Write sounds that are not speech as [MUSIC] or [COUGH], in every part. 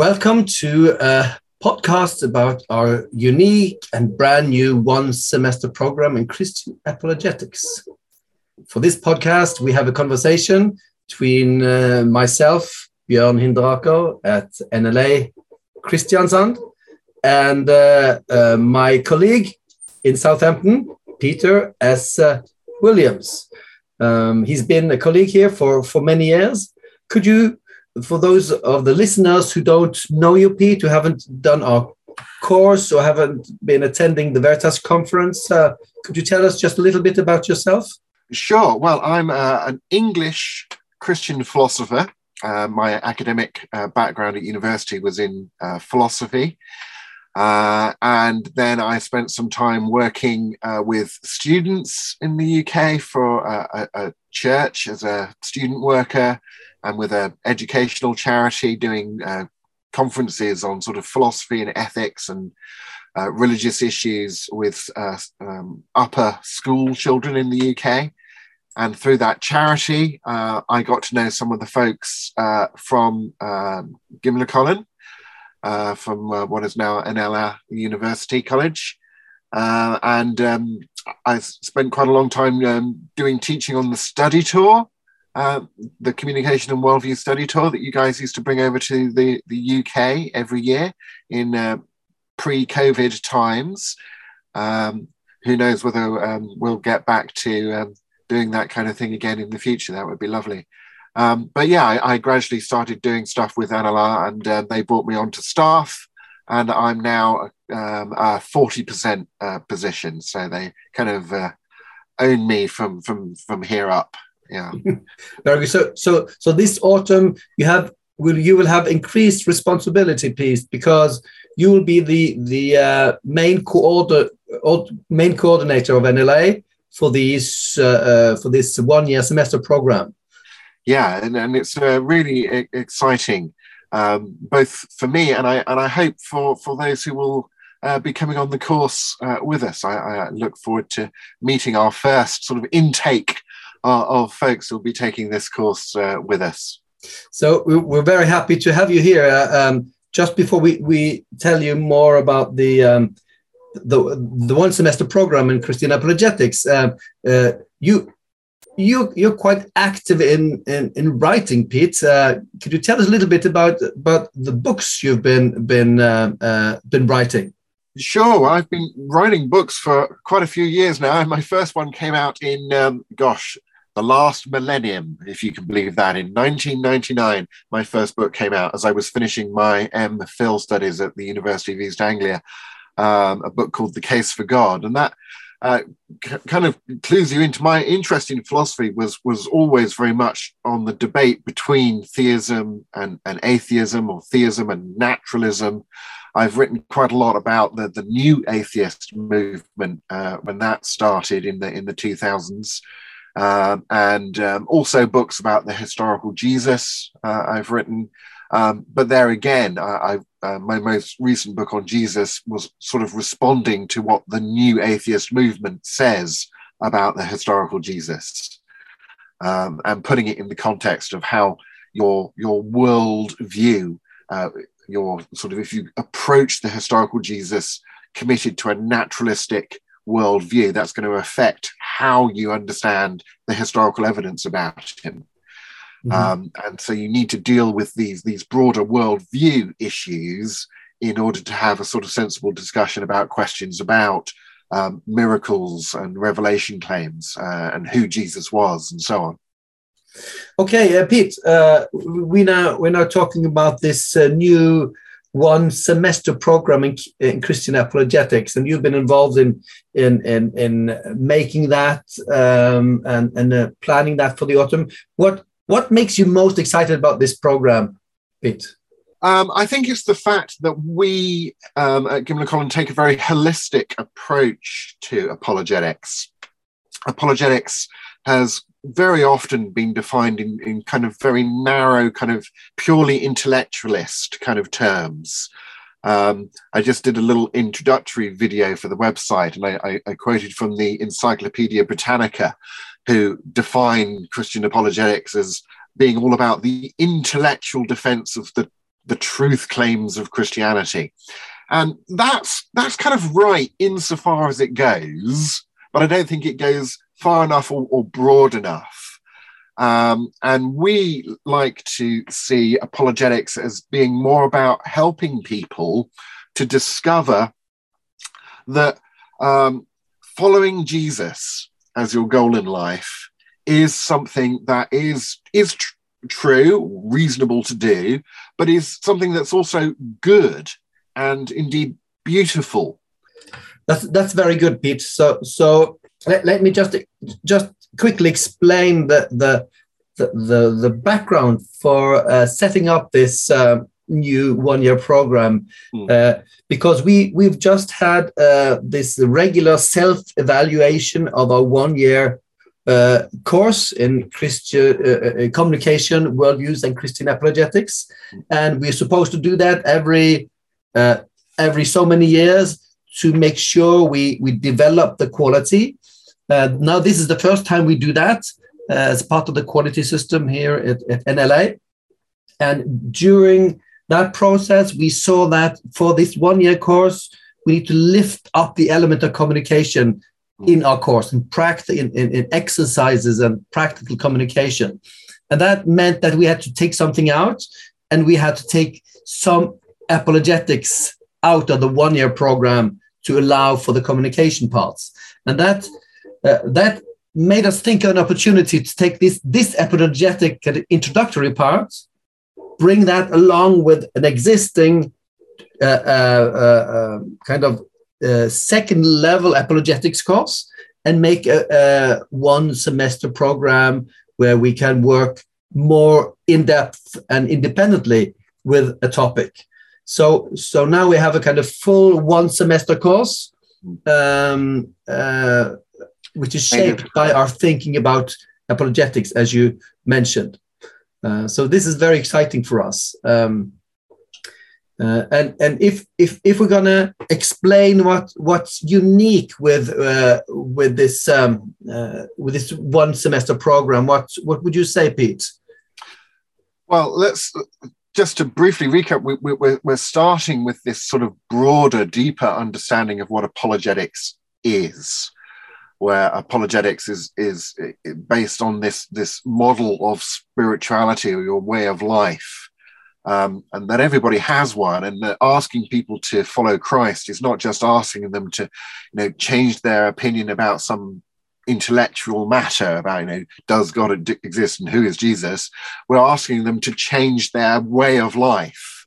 Welcome to a podcast about our unique and brand new one semester program in Christian apologetics. For this podcast, we have a conversation between uh, myself, Björn Hindraker at NLA Kristiansand, and uh, uh, my colleague in Southampton, Peter S. Williams. Um, he's been a colleague here for, for many years. Could you for those of the listeners who don't know you, Pete, who haven't done our course or haven't been attending the Veritas conference, uh, could you tell us just a little bit about yourself? Sure. Well, I'm uh, an English Christian philosopher. Uh, my academic uh, background at university was in uh, philosophy. Uh, and then I spent some time working with students in the UK for a, a church as a student worker and with an educational charity doing uh, conferences on sort of philosophy and ethics and uh, religious issues with uh, um, upper school children in the UK. And through that charity, uh, I got to know some of the folks uh, from um, Gimlekollen, uh, from what is now NLA University College. and um, I spent quite a long time um, doing teaching on the study tour, uh, the communication and worldview study tour that you guys used to bring over to the, the UK every year in uh, pre COVID times. Um, who knows whether um, we'll get back to um, doing that kind of thing again in the future? That would be lovely. Um, but yeah, I, I, gradually started doing stuff with NLA and uh, they brought me onto staff. And I'm now um, a 40% uh, position. So they kind of uh, own me from, from, from here up yeah [LAUGHS] so so so this autumn you have will you will have increased responsibility piece because you will be the the uh, main coordinator main coordinator of NLA for these uh, uh, for this one year semester program yeah and, and it's uh, really exciting um, both for me and I and I hope for for those who will uh, be coming on the course uh, with us. I, I, look forward to meeting our first sort of intake of folks who will be taking this course uh, with us. So we're very happy to have you here. Uh, um, just before we, we tell you more about the um, the the one semester program in Christian apologetics, uh, uh, you you you're quite active in in, in writing, Pete. Uh, could you tell us a little bit about about the books you've been been uh, uh, been writing? Sure, I've been writing books for quite a few years now, [LAUGHS] my first one came out in um, gosh the last millennium, if you can believe that. In 1999, my first book came out as I was finishing my M Phil studies at the University of East Anglia, um, a book called The Case for God. And that uh, c- kind of clues you into my interest in philosophy was, was always very much on the debate between theism and, and atheism or theism and naturalism. I've written quite a lot about the, the new atheist movement uh, when that started in the in the 2000s um, and um, also books about the historical Jesus uh, I've written. Um, but there again, I, uh, my most recent book on Jesus was sort of responding to what the new atheist movement says about the historical Jesus, um, and putting it in the context of how your your world view, uh, your sort of if you approach the historical Jesus committed to a naturalistic worldview, that's going to affect how you understand the historical evidence about him. Mm-hmm. Um, and so you need to deal with these these broader worldview issues in order to have a sort of sensible discussion about questions about um, miracles and revelation claims uh, and who Jesus was and so on. Okay, uh, Pete, uh, we now we're now talking about this uh, new one semester program in, in, Christian apologetics, and you've been involved in in in, in making that um, and and uh, planning that for the autumn. What what makes you most excited about this program, Pete? Um, I think it's the fact that we um, at Gimlekollen take a very holistic approach to apologetics. Apologetics has very often been defined in, in kind of very narrow, kind of purely intellectualist kind of terms. Um, I just did a little introductory video for the website, and I, I, I quoted from the Encyclopedia Britannica, who define Christian apologetics as being all about the intellectual defense of the the truth claims of Christianity. And that's that's kind of right insofar as it goes, but I don't think it goes far enough or, or broad enough. Um, and we like to see apologetics as being more about helping people to discover that um, following Jesus as your goal in life is something that is is tr- true, reasonable to do, but is something that's also good and indeed beautiful. That's that's very good, Pete. So so let, let me just just quickly explain the the the the, the background for uh, setting up this uh, new one year program mm. uh, because we we've just had uh, this regular self evaluation of our one year uh, course in Christian uh, uh, communication, worldviews, and Christian apologetics, and we're supposed to do that every uh, every so many years to make sure we we develop the quality. Uh, now, this is the first time we do that uh, as part of the quality system here at, at NLA, and during that process, we saw that for this one year course, we need to lift up the element of communication in our course in practice in, in, in, exercises and practical communication. And that meant that we had to take something out and we had to take some apologetics out of the one year program to allow for the communication parts. And that uh, that made us think of an opportunity to take this this apologetic introductory part bring that along with an existing uh, uh, uh, uh kind of second level apologetics course and make a, a one semester program where we can work more in depth and independently with a topic. So, so now we have a kind of full one semester course, um, uh, which is shaped by our thinking about apologetics, as you mentioned. Uh, so this is very exciting for us. Um, uh, and and if if if we're gonna explain what what's unique with uh, with this um, uh, with this one semester program, what what would you say, Pete? Well, let's just to briefly recap. We, we, we're we're starting with this sort of broader, deeper understanding of what apologetics is where apologetics is is based on this this model of spirituality or your way of life um, and that everybody has one, and that asking people to follow Christ is not just asking them to, you know, change their opinion about some intellectual matter about, you know, does God exist and who is Jesus. We're asking them to change their way of life,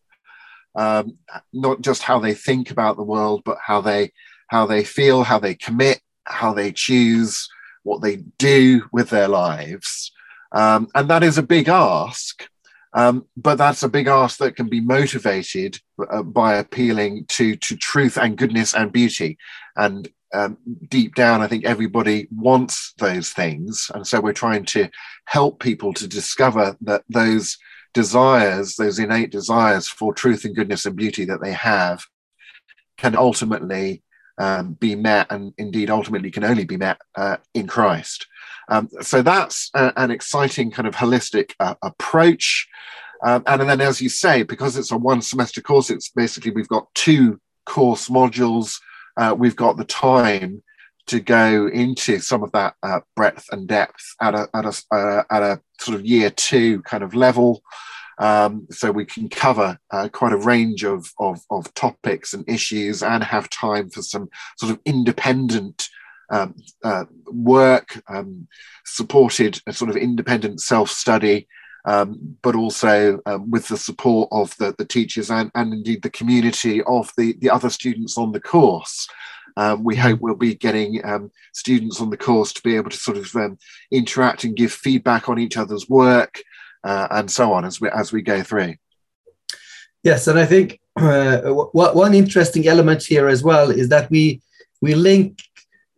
um, not just how they think about the world, but how they how they feel, how they commit, how they choose, what they do with their lives. Um, and that is a big ask. Um, but that's a big ask that can be motivated uh, by appealing to to truth and goodness and beauty. And um, deep down, I think everybody wants those things, and so we're trying to help people to discover that those desires, those innate desires for truth and goodness and beauty that they have, can ultimately um, be met, and indeed ultimately can only be met uh, in Christ. Um, so that's a, an exciting kind of holistic uh, approach. Um, and then, as you say, because it's a one semester course, it's basically we've got two course modules. Uh, we've got the time to go into some of that uh, breadth and depth at a, at a, uh, at a sort of year two kind of level. Um, so we can cover uh, quite a range of, of, of, topics and issues and have time for some sort of independent um, uh, work, um, supported a sort of independent self study, um, but also um, with the support of the, the teachers and, and indeed the community of the, the other students on the course. Um, we hope we'll be getting um, students on the course to be able to sort of um, interact and give feedback on each other's work uh, and so on as we as we go through. Yes, and I think uh, one interesting element here as well is that we we link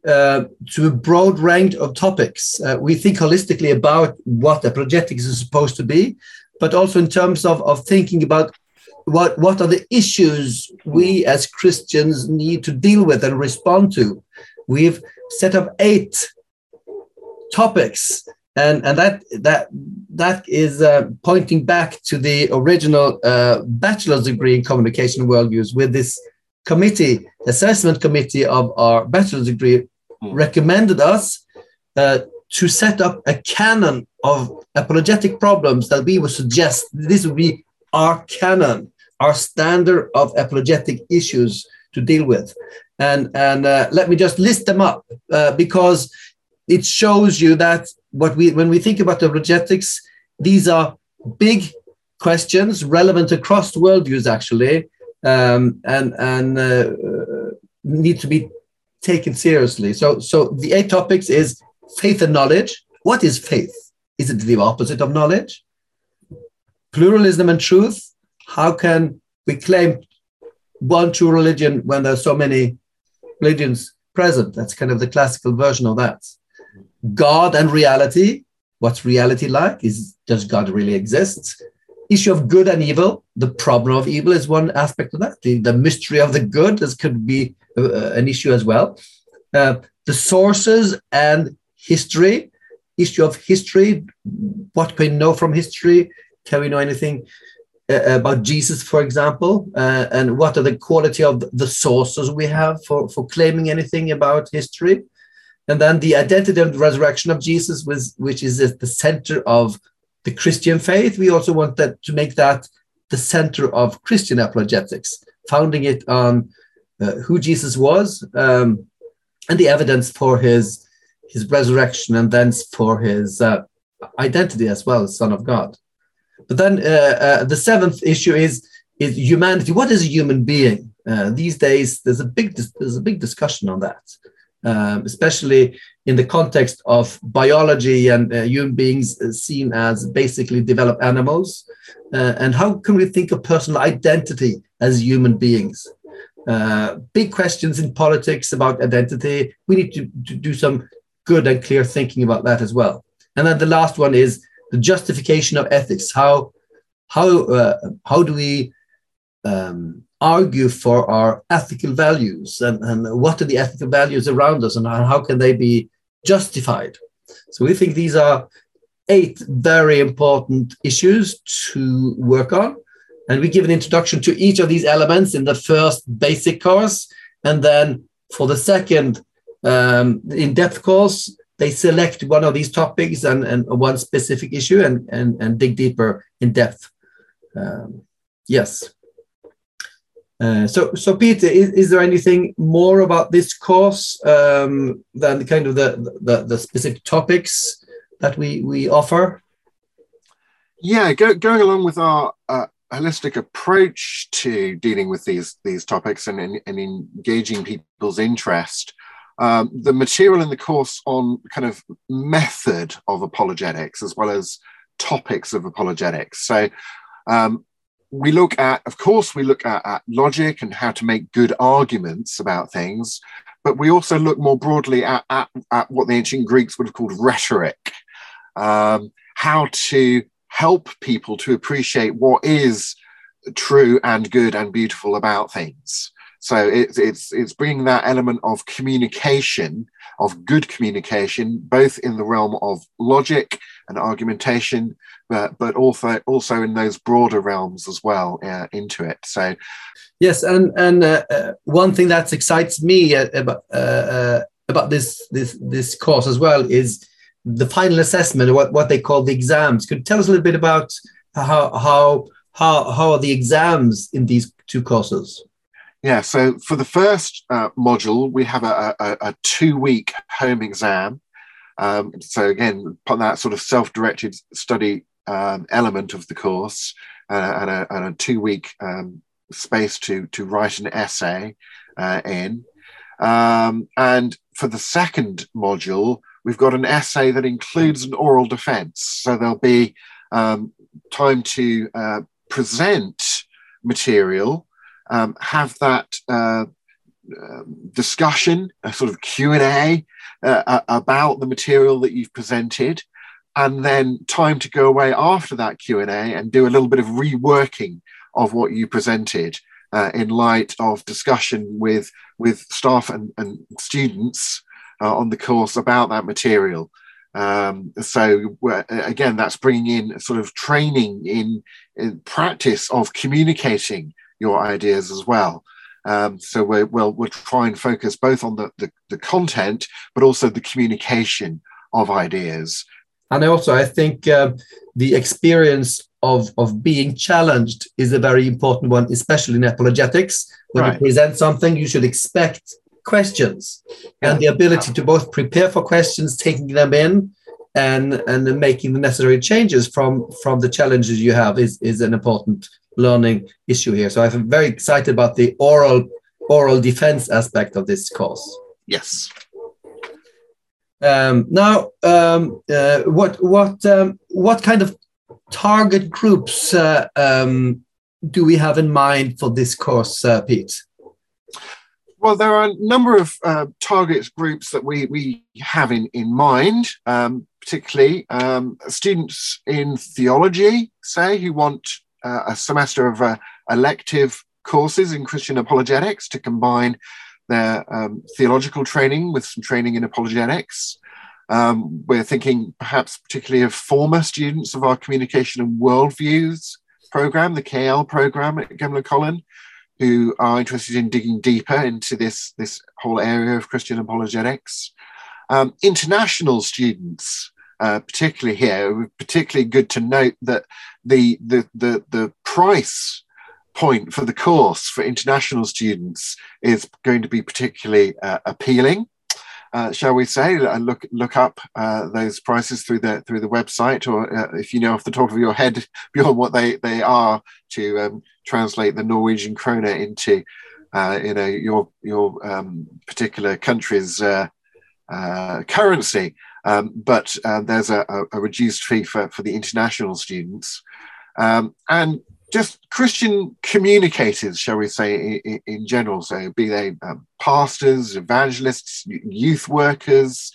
uh, to a broad range of topics. Uh, we think holistically about what the apologetics is supposed to be, but also in terms of, of thinking about what, what are the issues we as Christians need to deal with and respond to. We've set up eight topics and and that that that is uh, pointing back to the original uh, bachelor's degree in communication worldviews with this committee assessment committee of our bachelor's degree mm. recommended us uh, to set up a canon of apologetic problems that we would suggest this would be our canon our standard of apologetic issues to deal with and and uh, let me just list them up uh, because it shows you that what we when we think about the apologetics, these are big questions relevant across worldviews actually, um, and and uh, need to be taken seriously. So so the eight topics is faith and knowledge. What is faith? Is it the opposite of knowledge? Pluralism and truth. How can we claim one true religion when there are so many religions present? That's kind of the classical version of that. God and reality. What's reality like? Is does God really exist? Issue of good and evil. The problem of evil is one aspect of that. The, the mystery of the good this could be uh, an issue as well. Uh, the sources and history. Issue of history. What can we know from history? Can we know anything uh, about Jesus, for example, uh, and what are the quality of the sources we have for, for claiming anything about history? And then the identity the resurrection of Jesus, was, which is at the center of the Christian faith. We also want that to make that the center of Christian apologetics, founding it on uh, who Jesus was um, and the evidence for his his resurrection and thence for his uh, identity as well, Son of God. But then uh, uh the seventh issue is is humanity. What is a human being? Uh, these days, there's a big there's a big discussion on that um, especially in the context of biology and uh, human beings seen as basically developed animals. Uh, and how can we think of personal identity as human beings? Uh, big questions in politics about identity. We need to, to, do some good and clear thinking about that as well. And then the last one is the justification of ethics. How how uh, how do we um, argue for our ethical values and, and what are the ethical values around us and how can they be justified. So we think these are eight very important issues to work on. And we give an introduction to each of these elements in the first basic course. And then for the second um, in depth course, they select one of these topics and, and one specific issue and, and, and dig deeper in depth. Um, yes. Uh, so, so Peter, is, is, there anything more about this course um, than the kind of the, the, the specific topics that we we offer? Yeah, go, going along with our uh, holistic approach to dealing with these these topics and, and, and engaging people's interest. Um, the material in the course on kind of method of apologetics as well as topics of apologetics. So um, we look at, of course, we look at, at, logic and how to make good arguments about things, but we also look more broadly at, at, at what the ancient Greeks would have called rhetoric, um, how to help people to appreciate what is true and good and beautiful about things. So it's it's it's bringing that element of communication, of good communication, both in the realm of logic and argumentation, but but also also in those broader realms as well uh, into it. So, yes, and and uh, uh, one thing that excites me uh, about uh, about this this this course as well is the final assessment, what what they call the exams. Could you tell us a little bit about how how how how are the exams in these two courses? Yeah, so for the first module, we have a, a, a two week home exam. Um, so again, that sort of self-directed study um, element of the course uh, and, a, a, two week um, space to, to write an essay uh, in. Um, and for the second module, we've got an essay that includes an oral defense. So there'll be um, time to uh, present material, um, have that uh, um, discussion, a sort of Q&A uh, about the material that you've presented, and then time to go away after that q&a and do a little bit of reworking of what you presented uh, in light of discussion with with staff and, and students uh, on the course about that material. Um, so again, that's bringing in sort of training in, in practice of communicating your ideas as well. Um, so we will we'll try and focus both on the, the, the content, but also the communication of ideas. And also, I think uh, the experience of, of being challenged is a very important one, especially in apologetics. When right. you present something, you should expect questions yeah. and the ability to both prepare for questions, taking them in, and and making the necessary changes from from the challenges you have is is an important learning issue here. So I'm very excited about the oral oral defense aspect of this course. Yes. Um, now, um, uh, what what um, what kind of target groups uh, um, do we have in mind for this course, uh, Pete? Well, there are a number of uh, target groups that we, we have in, in mind, um, particularly um, students in theology, say, who want uh, a semester of uh, elective courses in Christian apologetics to combine their um, theological training with some training in apologetics. Um, we're thinking perhaps particularly of former students of our communication and worldviews program, the KL program at Gimlekollen, who are interested in digging deeper into this, this whole area of Christian apologetics. Um, international students uh, particularly here, particularly good to note that the, the, the, the price point for the course for international students is going to be particularly uh, appealing. Uh, shall we say? Look look up uh, those prices through the through the website, or uh, if you know off the top of your head [LAUGHS] Björn what they they are to um, translate the Norwegian krone into uh, you know your your um, particular country's uh, currency. Um, but uh, there's a, a, reduced fee for, for the international students. Um, and just Christian communicators, shall we say, in, in general. So, be they um, pastors, evangelists, youth workers,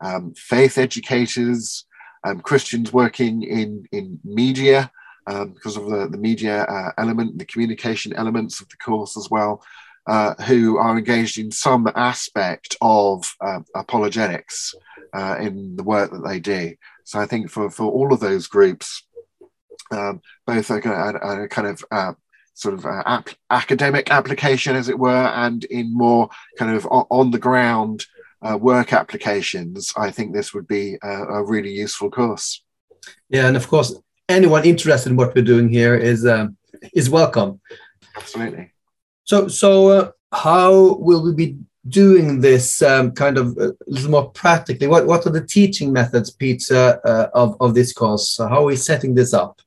um, faith educators, um, Christians working in, in media um, because of the, the media uh, element, the communication elements of the course as well. Uh, who are engaged in some aspect of uh, apologetics uh, in the work that they do. So I think for, for all of those groups, um, both a, a, a, kind of uh, sort of uh, ap- academic application, as it were, and in more kind of on the ground uh, work applications, I think this would be a, a, really useful course. Yeah, and of course, anyone interested in what we're doing here is um, is welcome. Absolutely. So, so uh, how will we be doing this um, kind of uh, a little more practically? What what are the teaching methods, Peter, uh, of of this course? So how are we setting this up?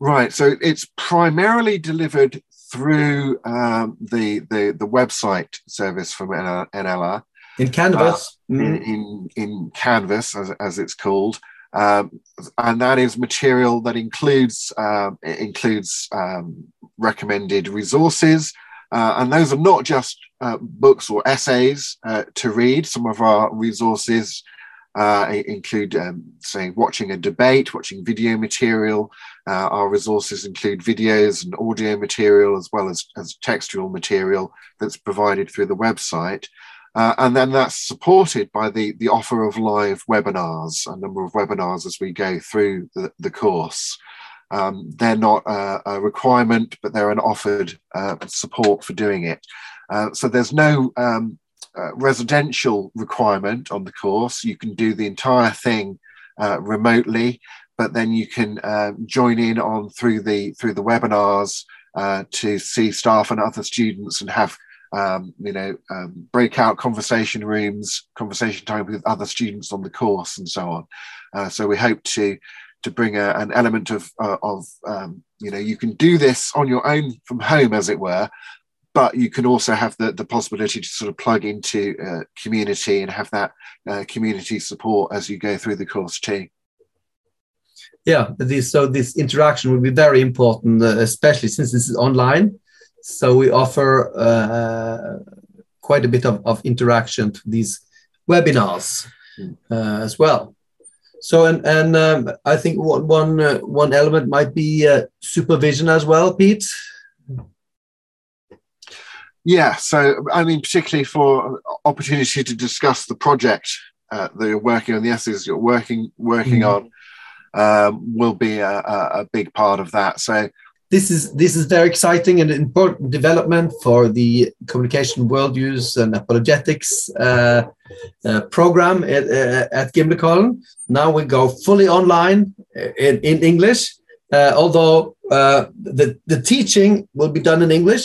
Right. So it's primarily delivered through um, the, the the website service from NLA. In Canvas. Uh, mm. in, in Canvas, as, as it's called. Um, and that is material that includes um, includes um, recommended resources, uh, and those are not just uh, books or essays uh, to read. Some of our resources uh, include, um, say, watching a debate, watching video material. Uh, our resources include videos and audio material as well as, as textual material that's provided through the website. Uh, and then that's supported by the, the offer of live webinars, a number of webinars as we go through the, the course. Um, they're not a, a, requirement, but they're an offered uh, support for doing it. Uh, so there's no um, uh, residential requirement on the course. You can do the entire thing uh, remotely, but then you can um, join in on through the through the webinars uh, to see staff and other students and have um, you know, um, breakout conversation rooms, conversation time with other students on the course, and so on. Uh, so we hope to to bring a, an element of uh, of um, you know you can do this on your own from home as it were but you can also have the, the possibility to sort of plug into uh, community and have that uh, community support as you go through the course too. Yeah this so this interaction will be very important uh, especially since this is online. So we offer uh, quite a bit of, of interaction to these webinars mm. as well so and and um, I think one one uh, one element might be uh, supervision as well, Pete. Yeah, so I mean, particularly for opportunity to discuss the project uh, that you're working on, the essays you're working working mm. on, um, will be a, a, big part of that. So this is this is very exciting and important development for the communication world worldviews and apologetics uh, uh, program at, uh, at. Now we go fully online in, in English, uh, although uh, the, the teaching will be done in English.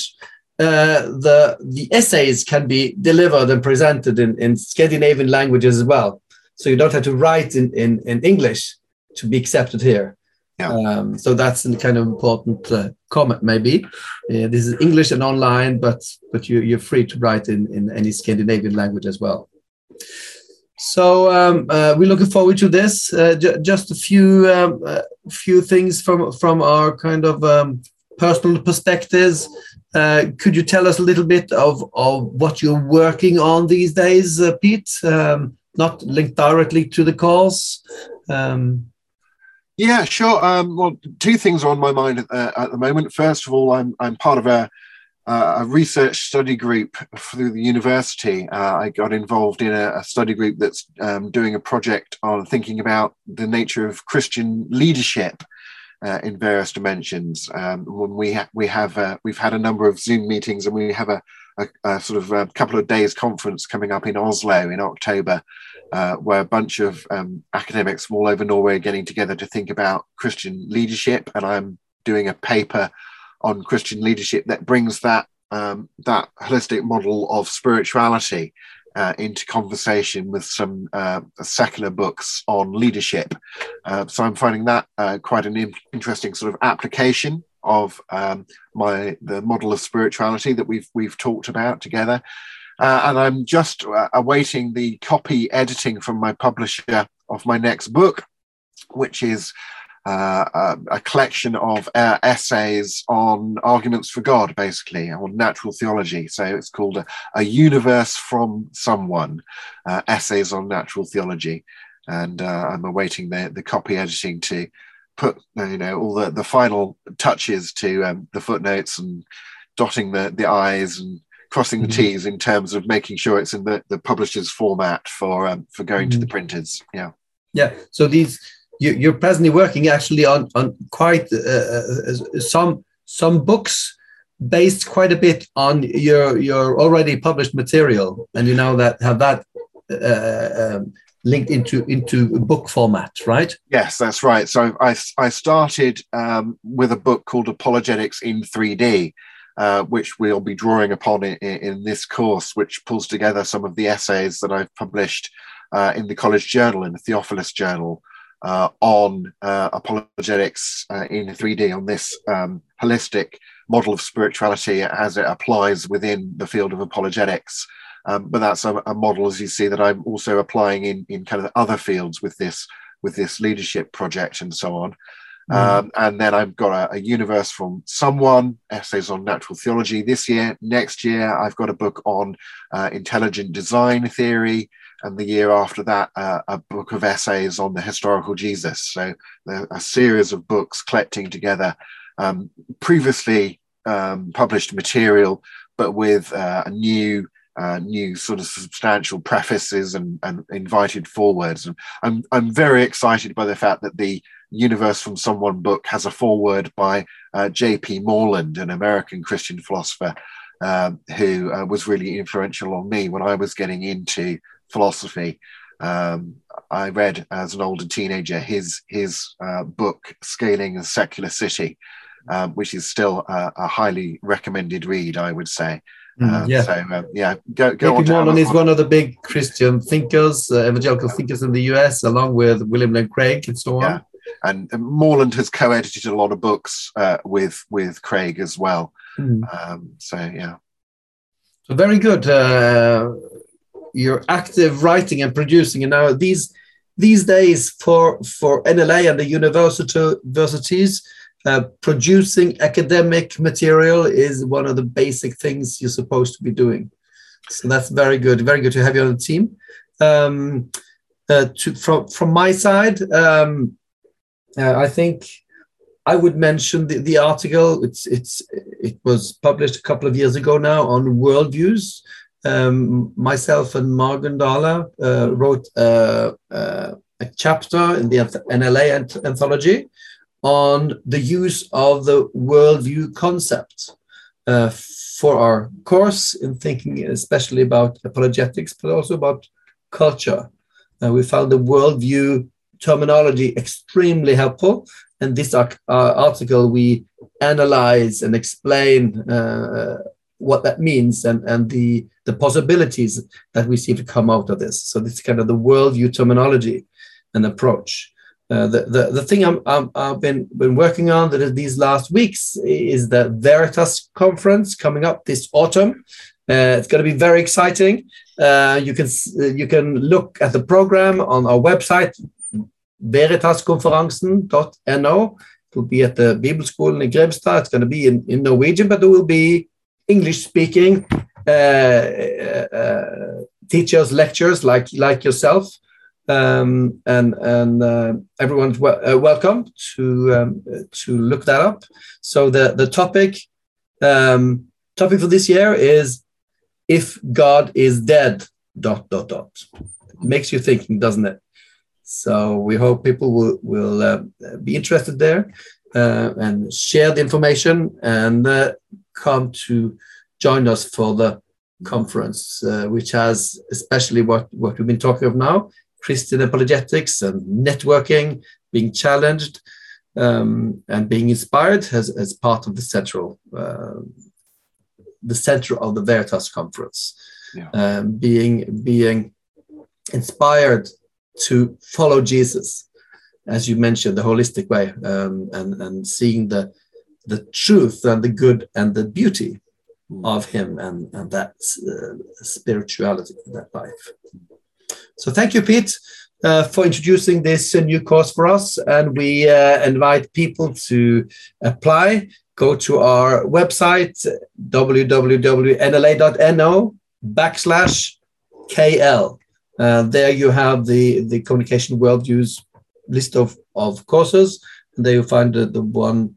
Uh, the the essays can be delivered and presented in, in Scandinavian languages as well. So you don't have to write in, in, in English to be accepted here. Yeah. Um, so that's a kind of important uh, comment, maybe. Uh, this is English and online, but but you, you're free to write in, in any Scandinavian language as well. So um, uh, we're looking forward to this. Uh, just a few um, uh, few things from from our kind of um, personal perspectives. Uh, could you tell us a little bit of, of what you're working on these days, Pete? Um, not linked directly to the course. Um, yeah, sure. Um, well, two things are on my mind uh, at the moment. First of all, I'm I'm part of a a research study group through the university. Uh, I got involved in a, a study group that's um, doing a project on thinking about the nature of Christian leadership uh, in various dimensions. Um, when we ha- we have uh, we've had a number of Zoom meetings, and we have a, a, a sort of a couple of days conference coming up in Oslo in October, uh, where a bunch of um, academics from all over Norway are getting together to think about Christian leadership. And I'm doing a paper on Christian leadership that brings that um, that holistic model of spirituality uh, into conversation with some uh, secular books on leadership. Uh, so I'm finding that uh, quite an in- interesting sort of application of um, my the model of spirituality that we've we've talked about together. Uh, and I'm just uh, awaiting the copy editing from my publisher of my next book, which is uh, a, a, collection of uh, essays on arguments for God, basically, on natural theology. So it's called A, a Universe from Someone uh, Essays on Natural Theology. And uh, I'm awaiting the, the copy editing to put you know all the, the final touches to um, the footnotes and dotting the, the I's and crossing the mm-hmm. T's in terms of making sure it's in the, the publisher's format for um, for going mm-hmm. to the mm-hmm. printers. Yeah. Yeah. So these you, are presently working actually on on quite uh, uh, some some books based quite a bit on your your already published material, and you know that have that uh, um, linked into into book format, right? Yes, that's right. So I I started um, with a book called Apologetics in 3D, uh, which we'll be drawing upon in, in, this course, which pulls together some of the essays that I've published uh, in the College Journal, in the Theofilos Journal, uh, on uh, apologetics uh, in 3D, on this um, holistic model of spirituality as it applies within the field of apologetics. Um, but that's a, a, model, as you see, that I'm also applying in, in kind of other fields with this with this leadership project and so on. Mm. Um, and then I've got a, a, universe from someone, essays on natural theology this year. Next year, I've got a book on uh, intelligent design theory. And the year after that, uh, a book of essays on the historical Jesus. So a series of books collecting together um, previously um, published material, but with uh, a new uh, new sort of substantial prefaces and, and invited forwards. And I'm, I'm very excited by the fact that the Universe from Someone book has a foreword by uh, J.P. Moreland, an American Christian philosopher um, who uh, was really influential on me when I was getting into philosophy. Um, I read as an older teenager his his uh, book Scaling a Secular City, um, which is still a, a, highly recommended read, I would say. Um, yeah. So um, yeah, go go J.P. on. Moreland is one of the big Christian thinkers, uh, evangelical thinkers in the U.S., along with William Lane Craig and so on. And, Moreland has co-edited a lot of books uh, with with Craig as well. Mm. Um, so yeah, so very good. Uh, you're active writing and producing, and now these these days for for NLA and the university universities. Uh, producing academic material is one of the basic things you're supposed to be doing. So that's very good. Very good to have you on the team. Um, uh, to, from from my side, um, uh, I think I would mention the, the article. It's it's it was published a couple of years ago now on worldviews. um, myself and Margunn Dahle uh, wrote uh, uh, a chapter in the NLA anthology on the use of the worldview concept uh, for our course in thinking especially about apologetics, but also about culture. Uh, we found the worldview terminology extremely helpful. And this uh, article, we analyze and explain uh, what that means and, and the, the possibilities that we see to come out of this. So this is kind of the worldview terminology and approach. Uh, the, the, the thing I'm, i have been, been working on that these last weeks is the Veritas conference coming up this autumn. Uh, it's going to be very exciting. Uh, you can you can look at the program on our website veritaskonferansen.no. It will be at the Bible School in Grimstad. It's going to be in, in Norwegian, but there will be English speaking uh, uh, teachers, lectures like like yourself, um, and and uh, everyone's uh, welcome to um, to look that up. So the the topic um, topic for this year is if God is dead. Dot dot dot. Makes you thinking, doesn't it? So we hope people will will uh, be interested there uh, and share the information and uh, come to join us for the conference, uh, which has especially what what we've been talking of now: Christian apologetics and networking, being challenged um, and being inspired as as part of the central uh, the center of the Veritas conference, yeah. um, being being inspired to follow Jesus, as you mentioned, the holistic way, um, and and seeing the the truth and the good and the beauty mm. of Him and and that uh, spirituality, that life. So thank you, Pete. Uh, for introducing this uh, new course for us, and we uh, invite people to apply. Go to our website www.nla.no backslash KL uh, there you have the, the communication worldviews list of, of courses, and there you find the, the one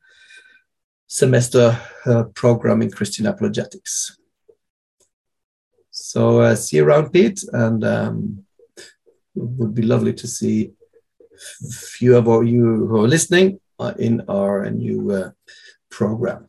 semester uh, program in Christian apologetics. So uh, see you around, Pete, and um, it would be lovely to see few of you who are listening uh, in our new uh, program.